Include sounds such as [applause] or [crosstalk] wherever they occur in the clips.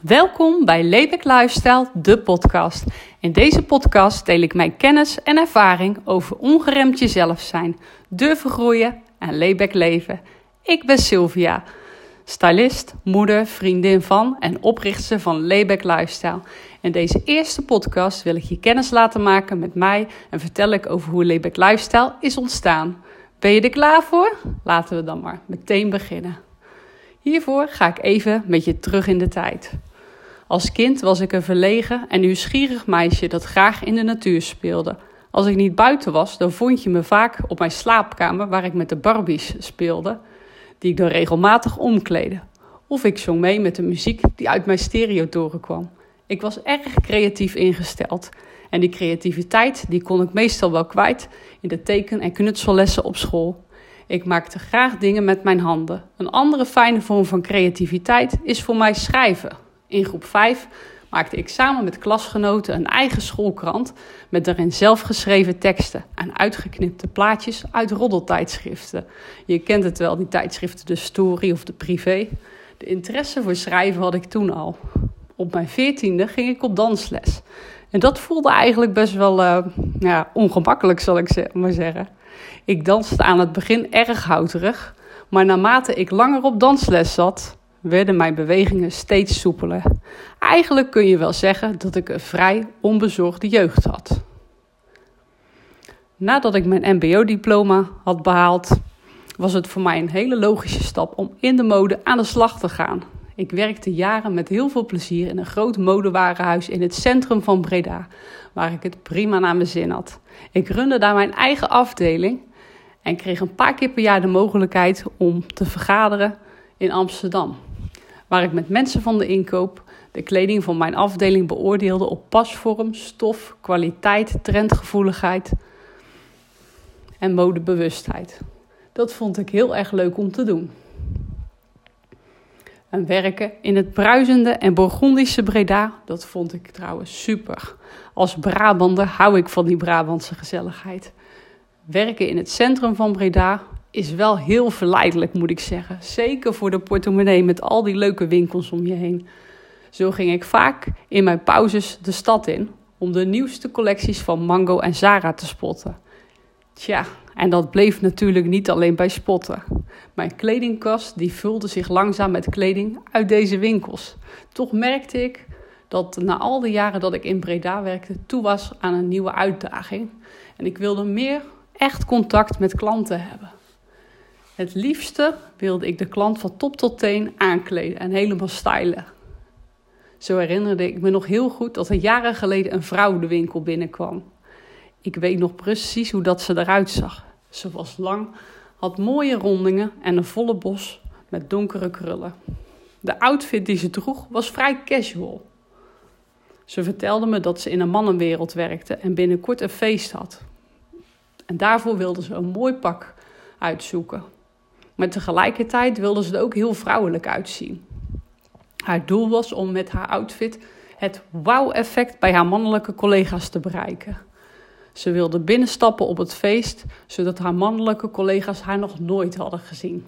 Welkom bij Lebeck Lifestyle, de podcast. In deze podcast deel ik mijn kennis en ervaring over ongeremd jezelf zijn, durven groeien en Lebeck leven. Ik ben Sylvia, stylist, moeder, vriendin van en oprichter van Lebeck Lifestyle. In deze eerste podcast wil ik je kennis laten maken met mij en vertel ik over hoe Lebeck Lifestyle is ontstaan. Ben je er klaar voor? Laten we dan maar meteen beginnen. Hiervoor ga ik even met je terug in de tijd. Als kind was ik een verlegen en nieuwsgierig meisje dat graag in de natuur speelde. Als ik niet buiten was, dan vond je me vaak op mijn slaapkamer waar ik met de Barbies speelde, die ik dan regelmatig omkleedde. Of ik zong mee met de muziek die uit mijn stereotoren kwam. Ik was erg creatief ingesteld. En die creativiteit die kon ik meestal wel kwijt in de teken- en knutsellessen op school. Ik maakte graag dingen met mijn handen. Een andere fijne vorm van creativiteit is voor mij schrijven. In groep 5 maakte ik samen met klasgenoten een eigen schoolkrant met daarin zelfgeschreven teksten en uitgeknipte plaatjes uit roddeltijdschriften. Je kent het wel, die tijdschriften, de Story of de Privé. De interesse voor schrijven had ik toen al. Op mijn veertiende ging ik op dansles. En dat voelde eigenlijk best wel uh, ja, ongemakkelijk, zal ik maar zeggen. Ik danste aan het begin erg houterig, maar naarmate ik langer op dansles zat, werden mijn bewegingen steeds soepeler. Eigenlijk kun je wel zeggen dat ik een vrij onbezorgde jeugd had. Nadat ik mijn MBO-diploma had behaald, was het voor mij een hele logische stap om in de mode aan de slag te gaan. Ik werkte jaren met heel veel plezier in een groot modewarenhuis in het centrum van Breda, waar ik het prima naar mijn zin had. Ik runde daar mijn eigen afdeling en kreeg een paar keer per jaar de mogelijkheid om te vergaderen in Amsterdam, waar ik met mensen van de inkoop de kleding van mijn afdeling beoordeelde op pasvorm, stof, kwaliteit, trendgevoeligheid en modebewustheid. Dat vond ik heel erg leuk om te doen en werken in het bruisende en Bourgondische Breda. Dat vond ik trouwens super. Als Brabander hou ik van die Brabantse gezelligheid. Werken in het centrum van Breda is wel heel verleidelijk, moet ik zeggen. Zeker voor de portemonnee met al die leuke winkels om je heen. Zo ging ik vaak in mijn pauzes de stad in om de nieuwste collecties van Mango en Zara te spotten. Tja, en dat bleef natuurlijk niet alleen bij spotten. Mijn kledingkast die vulde zich langzaam met kleding uit deze winkels. Toch merkte ik dat na al die jaren dat ik in Breda werkte, toe was aan een nieuwe uitdaging. En ik wilde meer echt contact met klanten hebben. Het liefste wilde ik de klant van top tot teen aankleden en helemaal stylen. Zo herinnerde ik me nog heel goed dat er jaren geleden een vrouw de winkel binnenkwam. Ik weet nog precies hoe dat ze eruit zag. Ze was lang, had mooie rondingen en een volle bos met donkere krullen. De outfit die ze droeg was vrij casual. Ze vertelde me dat ze in een mannenwereld werkte en binnenkort een feest had. En daarvoor wilde ze een mooi pak uitzoeken. Maar tegelijkertijd wilde ze er ook heel vrouwelijk uitzien. Haar doel was om met haar outfit het wow-effect bij haar mannelijke collega's te bereiken. Ze wilde binnenstappen op het feest, zodat haar mannelijke collega's haar nog nooit hadden gezien.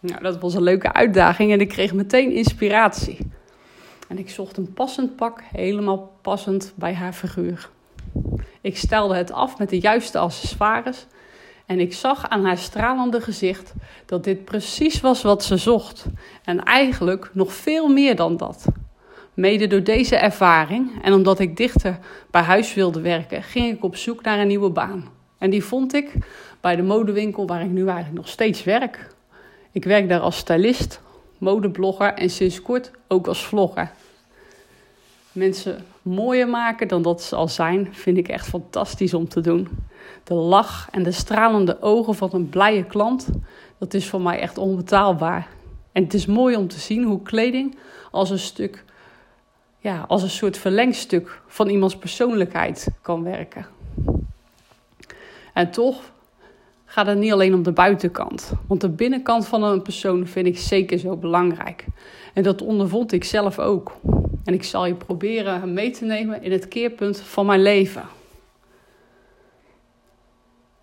Nou, dat was een leuke uitdaging en ik kreeg meteen inspiratie. En ik zocht een passend pak, helemaal passend bij haar figuur. Ik stelde het af met de juiste accessoires en ik zag aan haar stralende gezicht dat dit precies was wat ze zocht. En eigenlijk nog veel meer dan dat. Mede door deze ervaring en omdat ik dichter bij huis wilde werken, ging ik op zoek naar een nieuwe baan. En die vond ik bij de modewinkel waar ik nu eigenlijk nog steeds werk. Ik werk daar als stylist, modeblogger en sinds kort ook als vlogger. Mensen mooier maken dan dat ze al zijn, vind ik echt fantastisch om te doen. De lach en de stralende ogen van een blije klant, dat is voor mij echt onbetaalbaar. En het is mooi om te zien hoe kleding als een stuk ja, als een soort verlengstuk van iemands persoonlijkheid kan werken. En toch gaat het niet alleen om de buitenkant. Want de binnenkant van een persoon vind ik zeker zo belangrijk. En dat ondervond ik zelf ook. En ik zal je proberen mee te nemen in het keerpunt van mijn leven.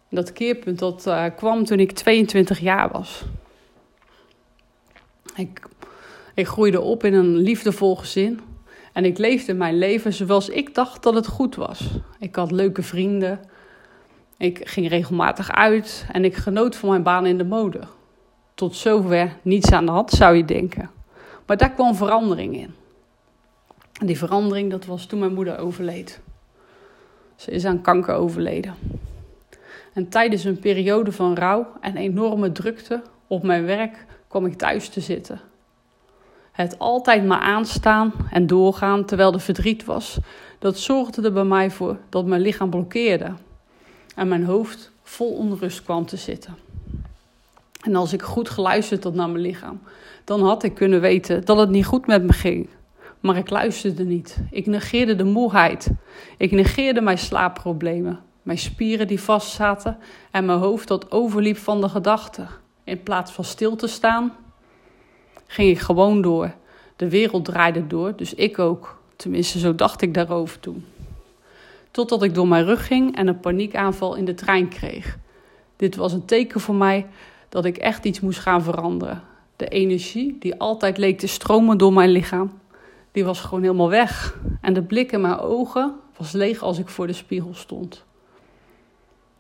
Dat keerpunt dat, uh, kwam toen ik 22 jaar was. Ik Ik groeide op in een liefdevol gezin en ik leefde mijn leven zoals ik dacht dat het goed was. Ik had leuke vrienden, ik ging regelmatig uit en ik genoot van mijn baan in de mode. Tot zover niets aan de hand, zou je denken. Maar daar kwam verandering in. En die verandering, dat was toen mijn moeder overleed. Ze is aan kanker overleden. En tijdens een periode van rouw en enorme drukte op mijn werk kwam ik thuis te zitten. Het altijd maar aanstaan en doorgaan terwijl er verdriet was, dat zorgde er bij mij voor dat mijn lichaam blokkeerde en mijn hoofd vol onrust kwam te zitten. En als ik goed geluisterd had naar mijn lichaam, dan had ik kunnen weten dat het niet goed met me ging. Maar ik luisterde niet. Ik negeerde de moeheid. Ik negeerde mijn slaapproblemen, mijn spieren die vastzaten en mijn hoofd dat overliep van de gedachten. In plaats van stil te staan, ging ik gewoon door. De wereld draaide door, dus ik ook. Tenminste, zo dacht ik daarover toen. Totdat ik door mijn rug ging en een paniekaanval in de trein kreeg. Dit was een teken voor mij dat ik echt iets moest gaan veranderen. De energie die altijd leek te stromen door mijn lichaam, die was gewoon helemaal weg. En de blik in mijn ogen was leeg als ik voor de spiegel stond.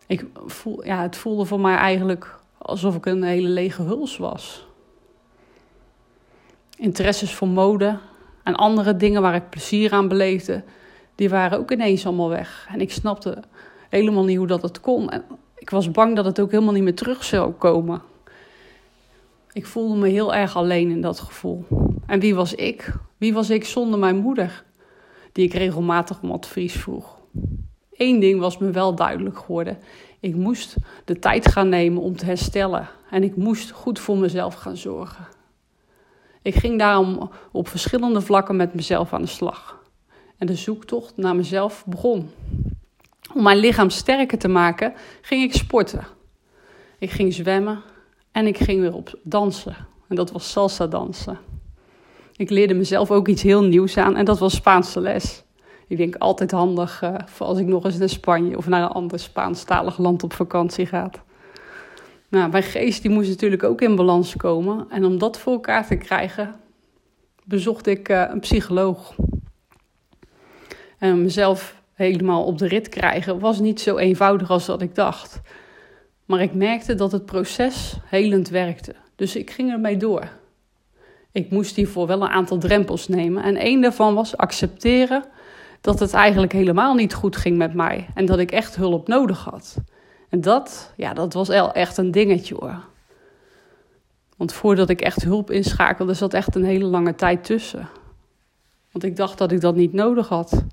Ik voel, ja, het voelde voor mij eigenlijk alsof ik een hele lege huls was. Interesses voor mode en andere dingen waar ik plezier aan beleefde, die waren ook ineens allemaal weg. En ik snapte helemaal niet hoe dat het kon. En ik was bang dat het ook helemaal niet meer terug zou komen. Ik voelde me heel erg alleen in dat gevoel. En wie was ik? Wie was ik zonder mijn moeder, die ik regelmatig om advies vroeg? Eén ding was me wel duidelijk geworden. Ik moest de tijd gaan nemen om te herstellen. En ik moest goed voor mezelf gaan zorgen. Ik ging daarom op verschillende vlakken met mezelf aan de slag. En de zoektocht naar mezelf begon. Om mijn lichaam sterker te maken, ging ik sporten. Ik ging zwemmen en ik ging weer op dansen. En dat was salsa dansen. Ik leerde mezelf ook iets heel nieuws aan en dat was Spaanse les. Ik denk altijd handig uh, voor als ik nog eens naar Spanje of naar een ander Spaanstalig land op vakantie ga. Nou, mijn geest die moest natuurlijk ook in balans komen. En om dat voor elkaar te krijgen, bezocht ik uh, een psycholoog. En mezelf helemaal op de rit krijgen was niet zo eenvoudig als dat ik dacht. Maar ik merkte dat het proces helend werkte. Dus ik ging ermee door. Ik moest hiervoor wel een aantal drempels nemen. En één daarvan was accepteren dat het eigenlijk helemaal niet goed ging met mij. En dat ik echt hulp nodig had. En dat, ja, dat was echt een dingetje hoor. Want voordat ik echt hulp inschakelde, zat echt een hele lange tijd tussen. Want ik dacht dat ik dat niet nodig had.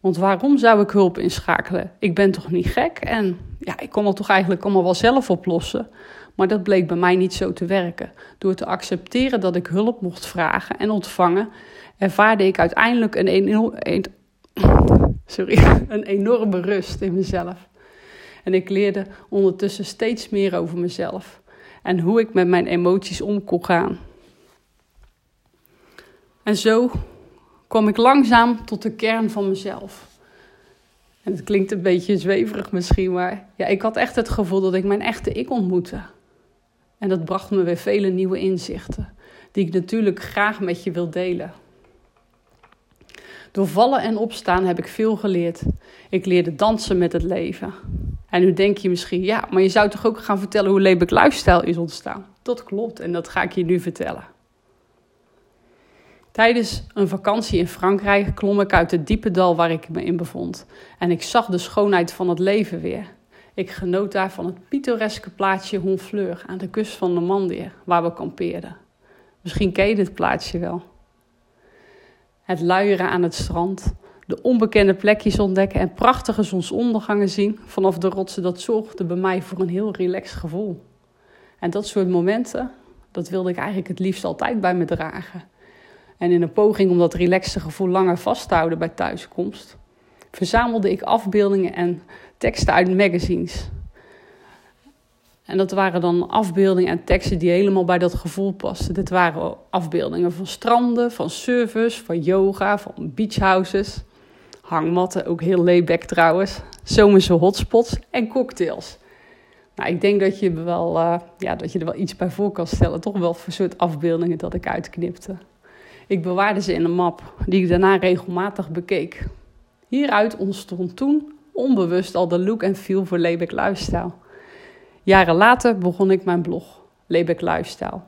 Want waarom zou ik hulp inschakelen? Ik ben toch niet gek en ja, ik kon het toch eigenlijk allemaal wel zelf oplossen. Maar dat bleek bij mij niet zo te werken. Door te accepteren dat ik hulp mocht vragen en ontvangen, ervaarde ik uiteindelijk een, een, sorry, [laughs] een enorme rust in mezelf. En ik leerde ondertussen steeds meer over mezelf en hoe ik met mijn emoties om kon gaan. En zo kwam ik langzaam tot de kern van mezelf. En het klinkt een beetje zweverig misschien, maar ja, ik had echt het gevoel dat ik mijn echte ik ontmoette. En dat bracht me weer vele nieuwe inzichten, die ik natuurlijk graag met je wil delen. Door vallen en opstaan heb ik veel geleerd. Ik leerde dansen met het leven. En nu denk je misschien, ja, maar je zou toch ook gaan vertellen hoe Lebeck Lifestyle is ontstaan? Dat klopt en dat ga ik je nu vertellen. Tijdens een vakantie in Frankrijk klom ik uit het diepe dal waar ik me in bevond. En ik zag de schoonheid van het leven weer. Ik genoot daar van het pittoreske plaatsje Honfleur aan de kust van Normandië, waar we kampeerden. Misschien ken je dit plaatsje wel. Het luieren aan het strand, de onbekende plekjes ontdekken en prachtige zonsondergangen zien vanaf de rotsen, dat zorgde bij mij voor een heel relaxed gevoel. En dat soort momenten, dat wilde ik eigenlijk het liefst altijd bij me dragen. En in een poging om dat relaxte gevoel langer vast te houden bij thuiskomst, verzamelde ik afbeeldingen en teksten uit magazines. En dat waren dan afbeeldingen en teksten die helemaal bij dat gevoel pasten. Dit waren afbeeldingen van stranden, van service, van yoga, van beachhouses, hangmatten, ook heel layback trouwens, zomerse hotspots en cocktails. Nou, ik denk dat je, wel, uh, ja, dat je er wel iets bij voor kan stellen. Toch wel voor soort afbeeldingen dat ik uitknipte. Ik bewaarde ze in een map die ik daarna regelmatig bekeek. Hieruit ontstond toen onbewust al de look en feel voor Lebeck Lifestyle. Jaren later begon ik mijn blog, Lebeck Lifestyle,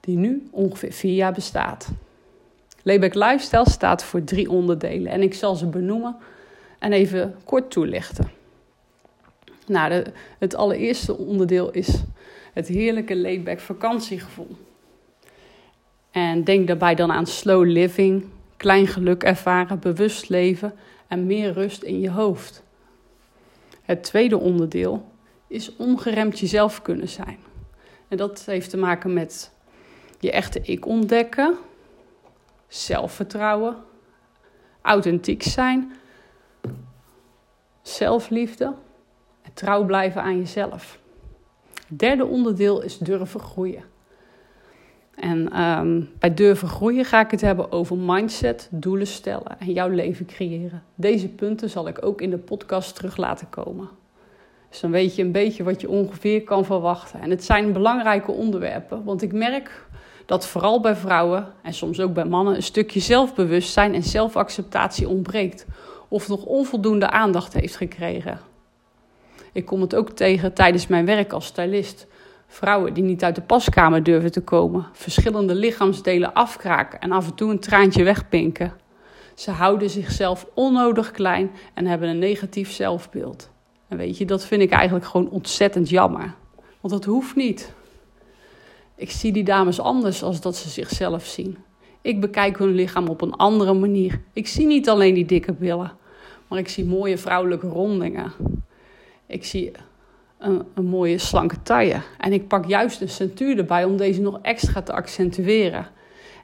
die nu ongeveer vier jaar bestaat. Lebeck Lifestyle staat voor drie onderdelen en ik zal ze benoemen en even kort toelichten. Nou, de, het allereerste onderdeel is het heerlijke laidback vakantiegevoel. En denk daarbij dan aan slow living, klein geluk ervaren, bewust leven en meer rust in je hoofd. Het tweede onderdeel is ongeremd jezelf kunnen zijn. En dat heeft te maken met je echte ik ontdekken, zelfvertrouwen, authentiek zijn, zelfliefde en trouw blijven aan jezelf. Het derde onderdeel is durven groeien. En um, bij durven groeien ga ik het hebben over mindset, doelen stellen en jouw leven creëren. Deze punten zal ik ook in de podcast terug laten komen. Dus dan weet je een beetje wat je ongeveer kan verwachten. En het zijn belangrijke onderwerpen, want ik merk dat vooral bij vrouwen en soms ook bij mannen een stukje zelfbewustzijn en zelfacceptatie ontbreekt of nog onvoldoende aandacht heeft gekregen. Ik kom het ook tegen tijdens mijn werk als stylist. Vrouwen die niet uit de paskamer durven te komen, verschillende lichaamsdelen afkraken en af en toe een traantje wegpinken. Ze houden zichzelf onnodig klein en hebben een negatief zelfbeeld. En weet je, dat vind ik eigenlijk gewoon ontzettend jammer. Want dat hoeft niet. Ik zie die dames anders als dat ze zichzelf zien. Ik bekijk hun lichaam op een andere manier. Ik zie niet alleen die dikke billen, maar ik zie mooie vrouwelijke rondingen. Ik zie een, een, mooie slanke taille. En ik pak juist een centuur erbij om deze nog extra te accentueren.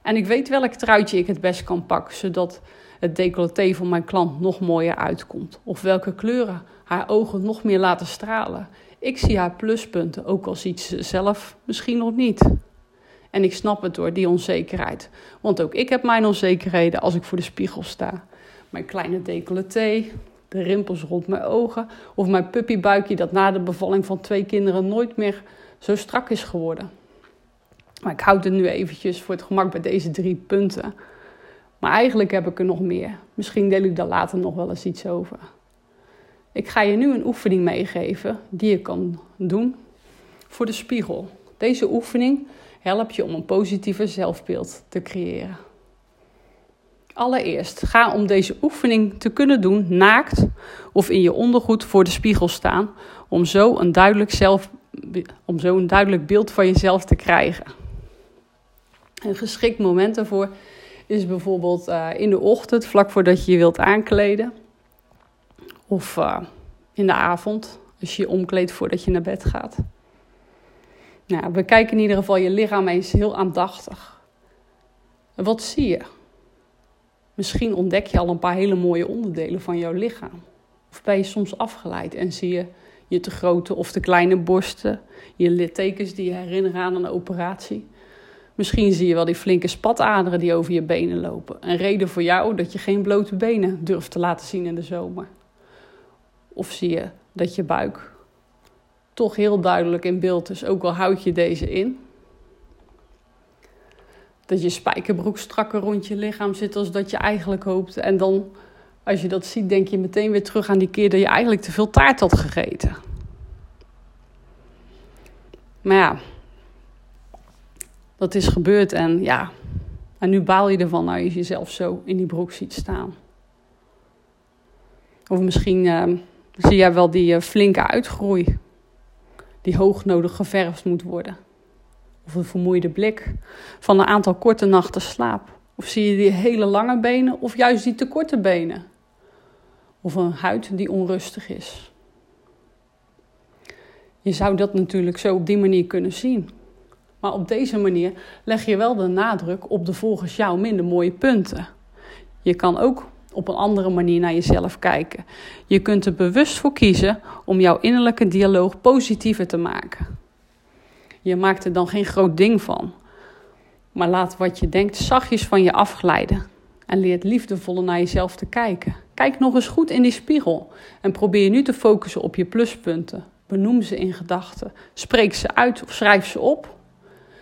En ik weet welk truitje ik het best kan pakken, zodat het decolleté van mijn klant nog mooier uitkomt. Of welke kleuren haar ogen nog meer laten stralen. Ik zie haar pluspunten, ook al ziet ze zelf misschien nog niet. En ik snap het door, die onzekerheid. Want ook ik heb mijn onzekerheden als ik voor de spiegel sta. Mijn kleine decolleté, de rimpels rond mijn ogen of mijn puppybuikje dat na de bevalling van twee kinderen nooit meer zo strak is geworden. Maar ik houd het nu eventjes voor het gemak bij deze drie punten. Maar eigenlijk heb ik er nog meer. Misschien deel ik daar later nog wel eens iets over. Ik ga je nu een oefening meegeven die je kan doen voor de spiegel. Deze oefening helpt je om een positieve zelfbeeld te creëren. Allereerst, ga om deze oefening te kunnen doen naakt of in je ondergoed voor de spiegel staan, om zo een duidelijk, zelf, om zo een duidelijk beeld van jezelf te krijgen. Een geschikt moment daarvoor is bijvoorbeeld uh, in de ochtend, vlak voordat je je wilt aankleden, of uh, in de avond, als je je omkleedt voordat je naar bed gaat. Nou, bekijk in ieder geval je lichaam eens heel aandachtig. Wat zie je? Misschien ontdek je al een paar hele mooie onderdelen van jouw lichaam. Of ben je soms afgeleid en zie je je te grote of te kleine borsten, je littekens die je herinneren aan een operatie. Misschien zie je wel die flinke spataderen die over je benen lopen. Een reden voor jou dat je geen blote benen durft te laten zien in de zomer. Of zie je dat je buik toch heel duidelijk in beeld is, ook al houd je deze in dat je spijkerbroek strakker rond je lichaam zit als dat je eigenlijk hoopte. En dan, als je dat ziet, denk je meteen weer terug aan die keer dat je eigenlijk te veel taart had gegeten. Maar ja, dat is gebeurd en ja, en nu baal je ervan als je jezelf zo in die broek ziet staan. Of misschien uh, zie jij wel die uh, flinke uitgroei, die hoognodig geverfd moet worden. Of een vermoeide blik van een aantal korte nachten slaap. Of zie je die hele lange benen of juist die te korte benen. Of een huid die onrustig is. Je zou dat natuurlijk zo op die manier kunnen zien. Maar op deze manier leg je wel de nadruk op de volgens jou minder mooie punten. Je kan ook op een andere manier naar jezelf kijken. Je kunt er bewust voor kiezen om jouw innerlijke dialoog positiever te maken. Je maakt er dan geen groot ding van. Maar laat wat je denkt zachtjes van je afglijden. En leer liefdevoller naar jezelf te kijken. Kijk nog eens goed in die spiegel. En probeer nu te focussen op je pluspunten. Benoem ze in gedachten. Spreek ze uit of schrijf ze op.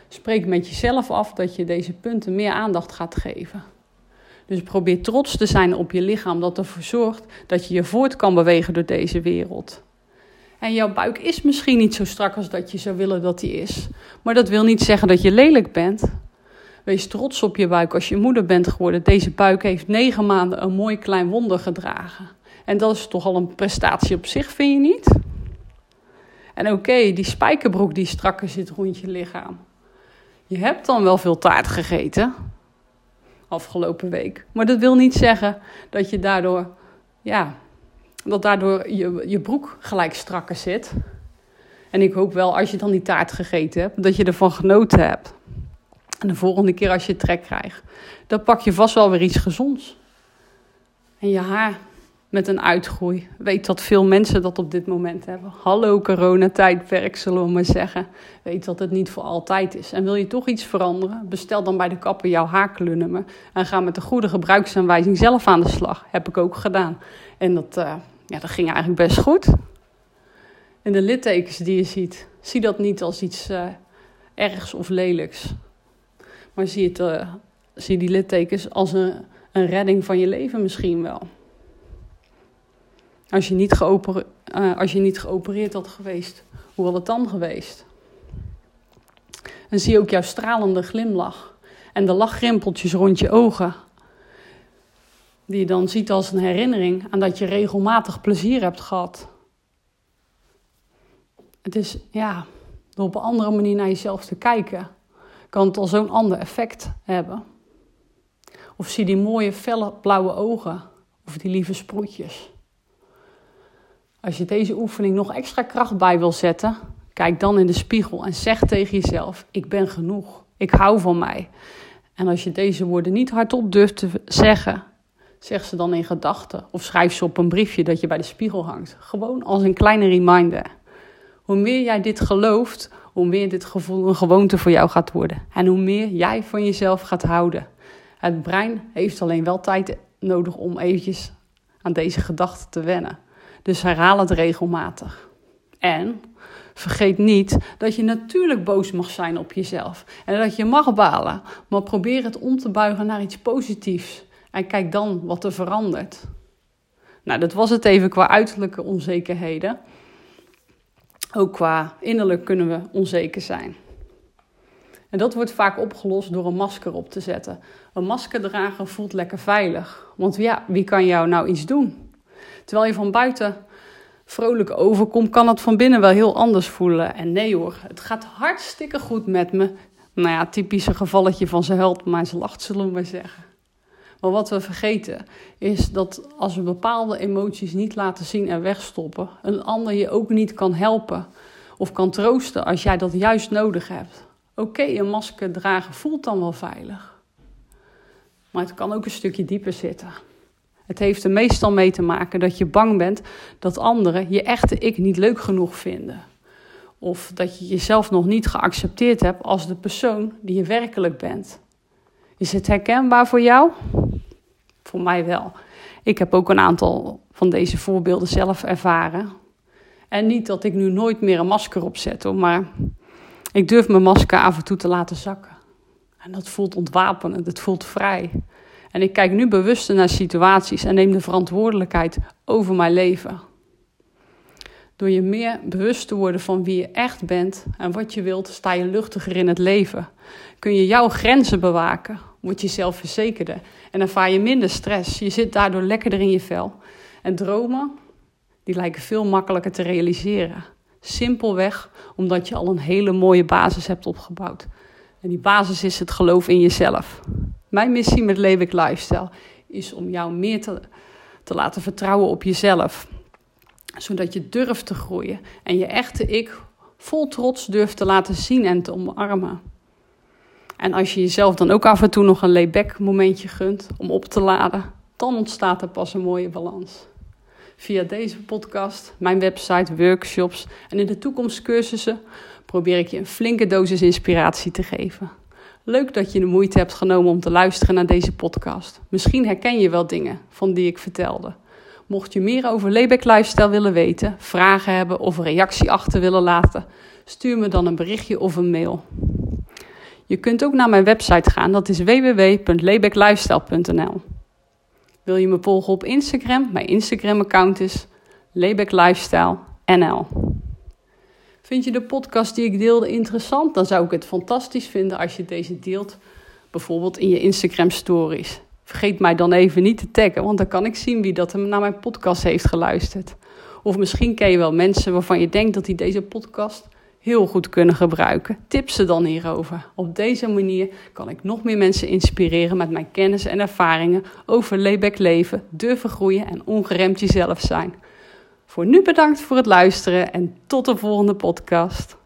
Spreek met jezelf af dat je deze punten meer aandacht gaat geven. Dus probeer trots te zijn op je lichaam dat ervoor zorgt dat je je voort kan bewegen door deze wereld. En jouw buik is misschien niet zo strak als dat je zou willen dat die is. Maar dat wil niet zeggen dat je lelijk bent. Wees trots op je buik als je moeder bent geworden. Deze buik heeft negen maanden een mooi klein wonder gedragen. En dat is toch al een prestatie op zich, vind je niet? En oké, die spijkerbroek die strakker zit rond je lichaam. Je hebt dan wel veel taart gegeten afgelopen week. Maar dat wil niet zeggen dat je daardoor, ja, dat daardoor je, je broek gelijk strakker zit. En ik hoop wel, als je dan die taart gegeten hebt, dat je ervan genoten hebt. En de volgende keer als je trek krijgt, dan pak je vast wel weer iets gezonds. En je haar met een uitgroei. Weet dat veel mensen dat op dit moment hebben. Hallo coronatijdperk, zullen we maar zeggen. Weet dat het niet voor altijd is. En wil je toch iets veranderen? Bestel dan bij de kapper jouw haarkleurnummer. En ga met de goede gebruiksaanwijzing zelf aan de slag. Heb ik ook gedaan. En dat, uh, ja, dat ging eigenlijk best goed. En de littekens die je ziet, zie dat niet als iets uh, ergs of lelijks. Maar zie, het, uh, zie die littekens als een, een redding van je leven misschien wel. Als je niet, geopereerd, uh, als je niet geopereerd had geweest, hoe had het dan geweest? En zie ook jouw stralende glimlach en de lachrimpeltjes rond je ogen. Die je dan ziet als een herinnering aan dat je regelmatig plezier hebt gehad. Het is, ja, door op een andere manier naar jezelf te kijken, kan het al zo'n ander effect hebben. Of zie die mooie felle blauwe ogen, of die lieve sproetjes. Als je deze oefening nog extra kracht bij wil zetten, kijk dan in de spiegel en zeg tegen jezelf: Ik ben genoeg. Ik hou van mij. En als je deze woorden niet hardop durft te zeggen, zeg ze dan in gedachten of schrijf ze op een briefje dat je bij de spiegel hangt. Gewoon als een kleine reminder. Hoe meer jij dit gelooft, hoe meer dit gevoel een gewoonte voor jou gaat worden. En hoe meer jij van jezelf gaat houden. Het brein heeft alleen wel tijd nodig om eventjes aan deze gedachten te wennen. Dus herhaal het regelmatig. En vergeet niet dat je natuurlijk boos mag zijn op jezelf. En dat je mag balen. Maar probeer het om te buigen naar iets positiefs. En kijk dan wat er verandert. Nou, dat was het even qua uiterlijke onzekerheden. Ook qua innerlijk kunnen we onzeker zijn. En dat wordt vaak opgelost door een masker op te zetten. Een masker dragen voelt lekker veilig. Want ja, wie kan jou nou iets doen? Terwijl je van buiten vrolijk overkomt, kan het van binnen wel heel anders voelen. En nee hoor, het gaat hartstikke goed met me. Nou ja, typische gevalletje van ze helpt, maar ze lacht, zullen we maar zeggen. Maar wat we vergeten is dat als we bepaalde emoties niet laten zien en wegstoppen, een ander je ook niet kan helpen of kan troosten als jij dat juist nodig hebt. Oké, een masker dragen voelt dan wel veilig. Maar het kan ook een stukje dieper zitten. Het heeft er meestal mee te maken dat je bang bent dat anderen je echte ik niet leuk genoeg vinden. Of dat je jezelf nog niet geaccepteerd hebt als de persoon die je werkelijk bent. Is het herkenbaar voor jou? Voor mij wel. Ik heb ook een aantal van deze voorbeelden zelf ervaren. En niet dat ik nu nooit meer een masker opzet, hoor, maar ik durf mijn masker af en toe te laten zakken. En dat voelt ontwapenend, het voelt vrij. En ik kijk nu bewust naar situaties en neem de verantwoordelijkheid over mijn leven. Door je meer bewust te worden van wie je echt bent en wat je wilt, sta je luchtiger in het leven. Kun je jouw grenzen bewaken, word je zelfverzekerder en ervaar je minder stress. Je zit daardoor lekkerder in je vel. En dromen, die lijken veel makkelijker te realiseren. Simpelweg omdat je al een hele mooie basis hebt opgebouwd. En die basis is het geloof in jezelf. Mijn missie met Leeuwik Lifestyle is om jou meer te, te laten vertrouwen op jezelf. Zodat je durft te groeien en je echte ik vol trots durft te laten zien en te omarmen. En als je jezelf dan ook af en toe nog een layback momentje gunt om op te laden, dan ontstaat er pas een mooie balans. Via deze podcast, mijn website, workshops en in de toekomst cursussen probeer ik je een flinke dosis inspiratie te geven. Leuk dat je de moeite hebt genomen om te luisteren naar deze podcast. Misschien herken je wel dingen van die ik vertelde. Mocht je meer over Lebeck Lifestyle willen weten, vragen hebben of een reactie achter willen laten, stuur me dan een berichtje of een mail. Je kunt ook naar mijn website gaan, dat is www.lebeklifestyle.nl. Wil je me volgen op Instagram? Mijn Instagram-account is lebeklifestyle.nl. Vind je de podcast die ik deelde interessant? Dan zou ik het fantastisch vinden als je deze deelt, bijvoorbeeld in je Instagram stories. Vergeet mij dan even niet te taggen, want dan kan ik zien wie dat naar mijn podcast heeft geluisterd. Of misschien ken je wel mensen waarvan je denkt dat die deze podcast heel goed kunnen gebruiken. Tip ze dan hierover. Op deze manier kan ik nog meer mensen inspireren met mijn kennis en ervaringen over layback leven, durven groeien en ongeremd jezelf zijn. Voor nu bedankt voor het luisteren en tot de volgende podcast.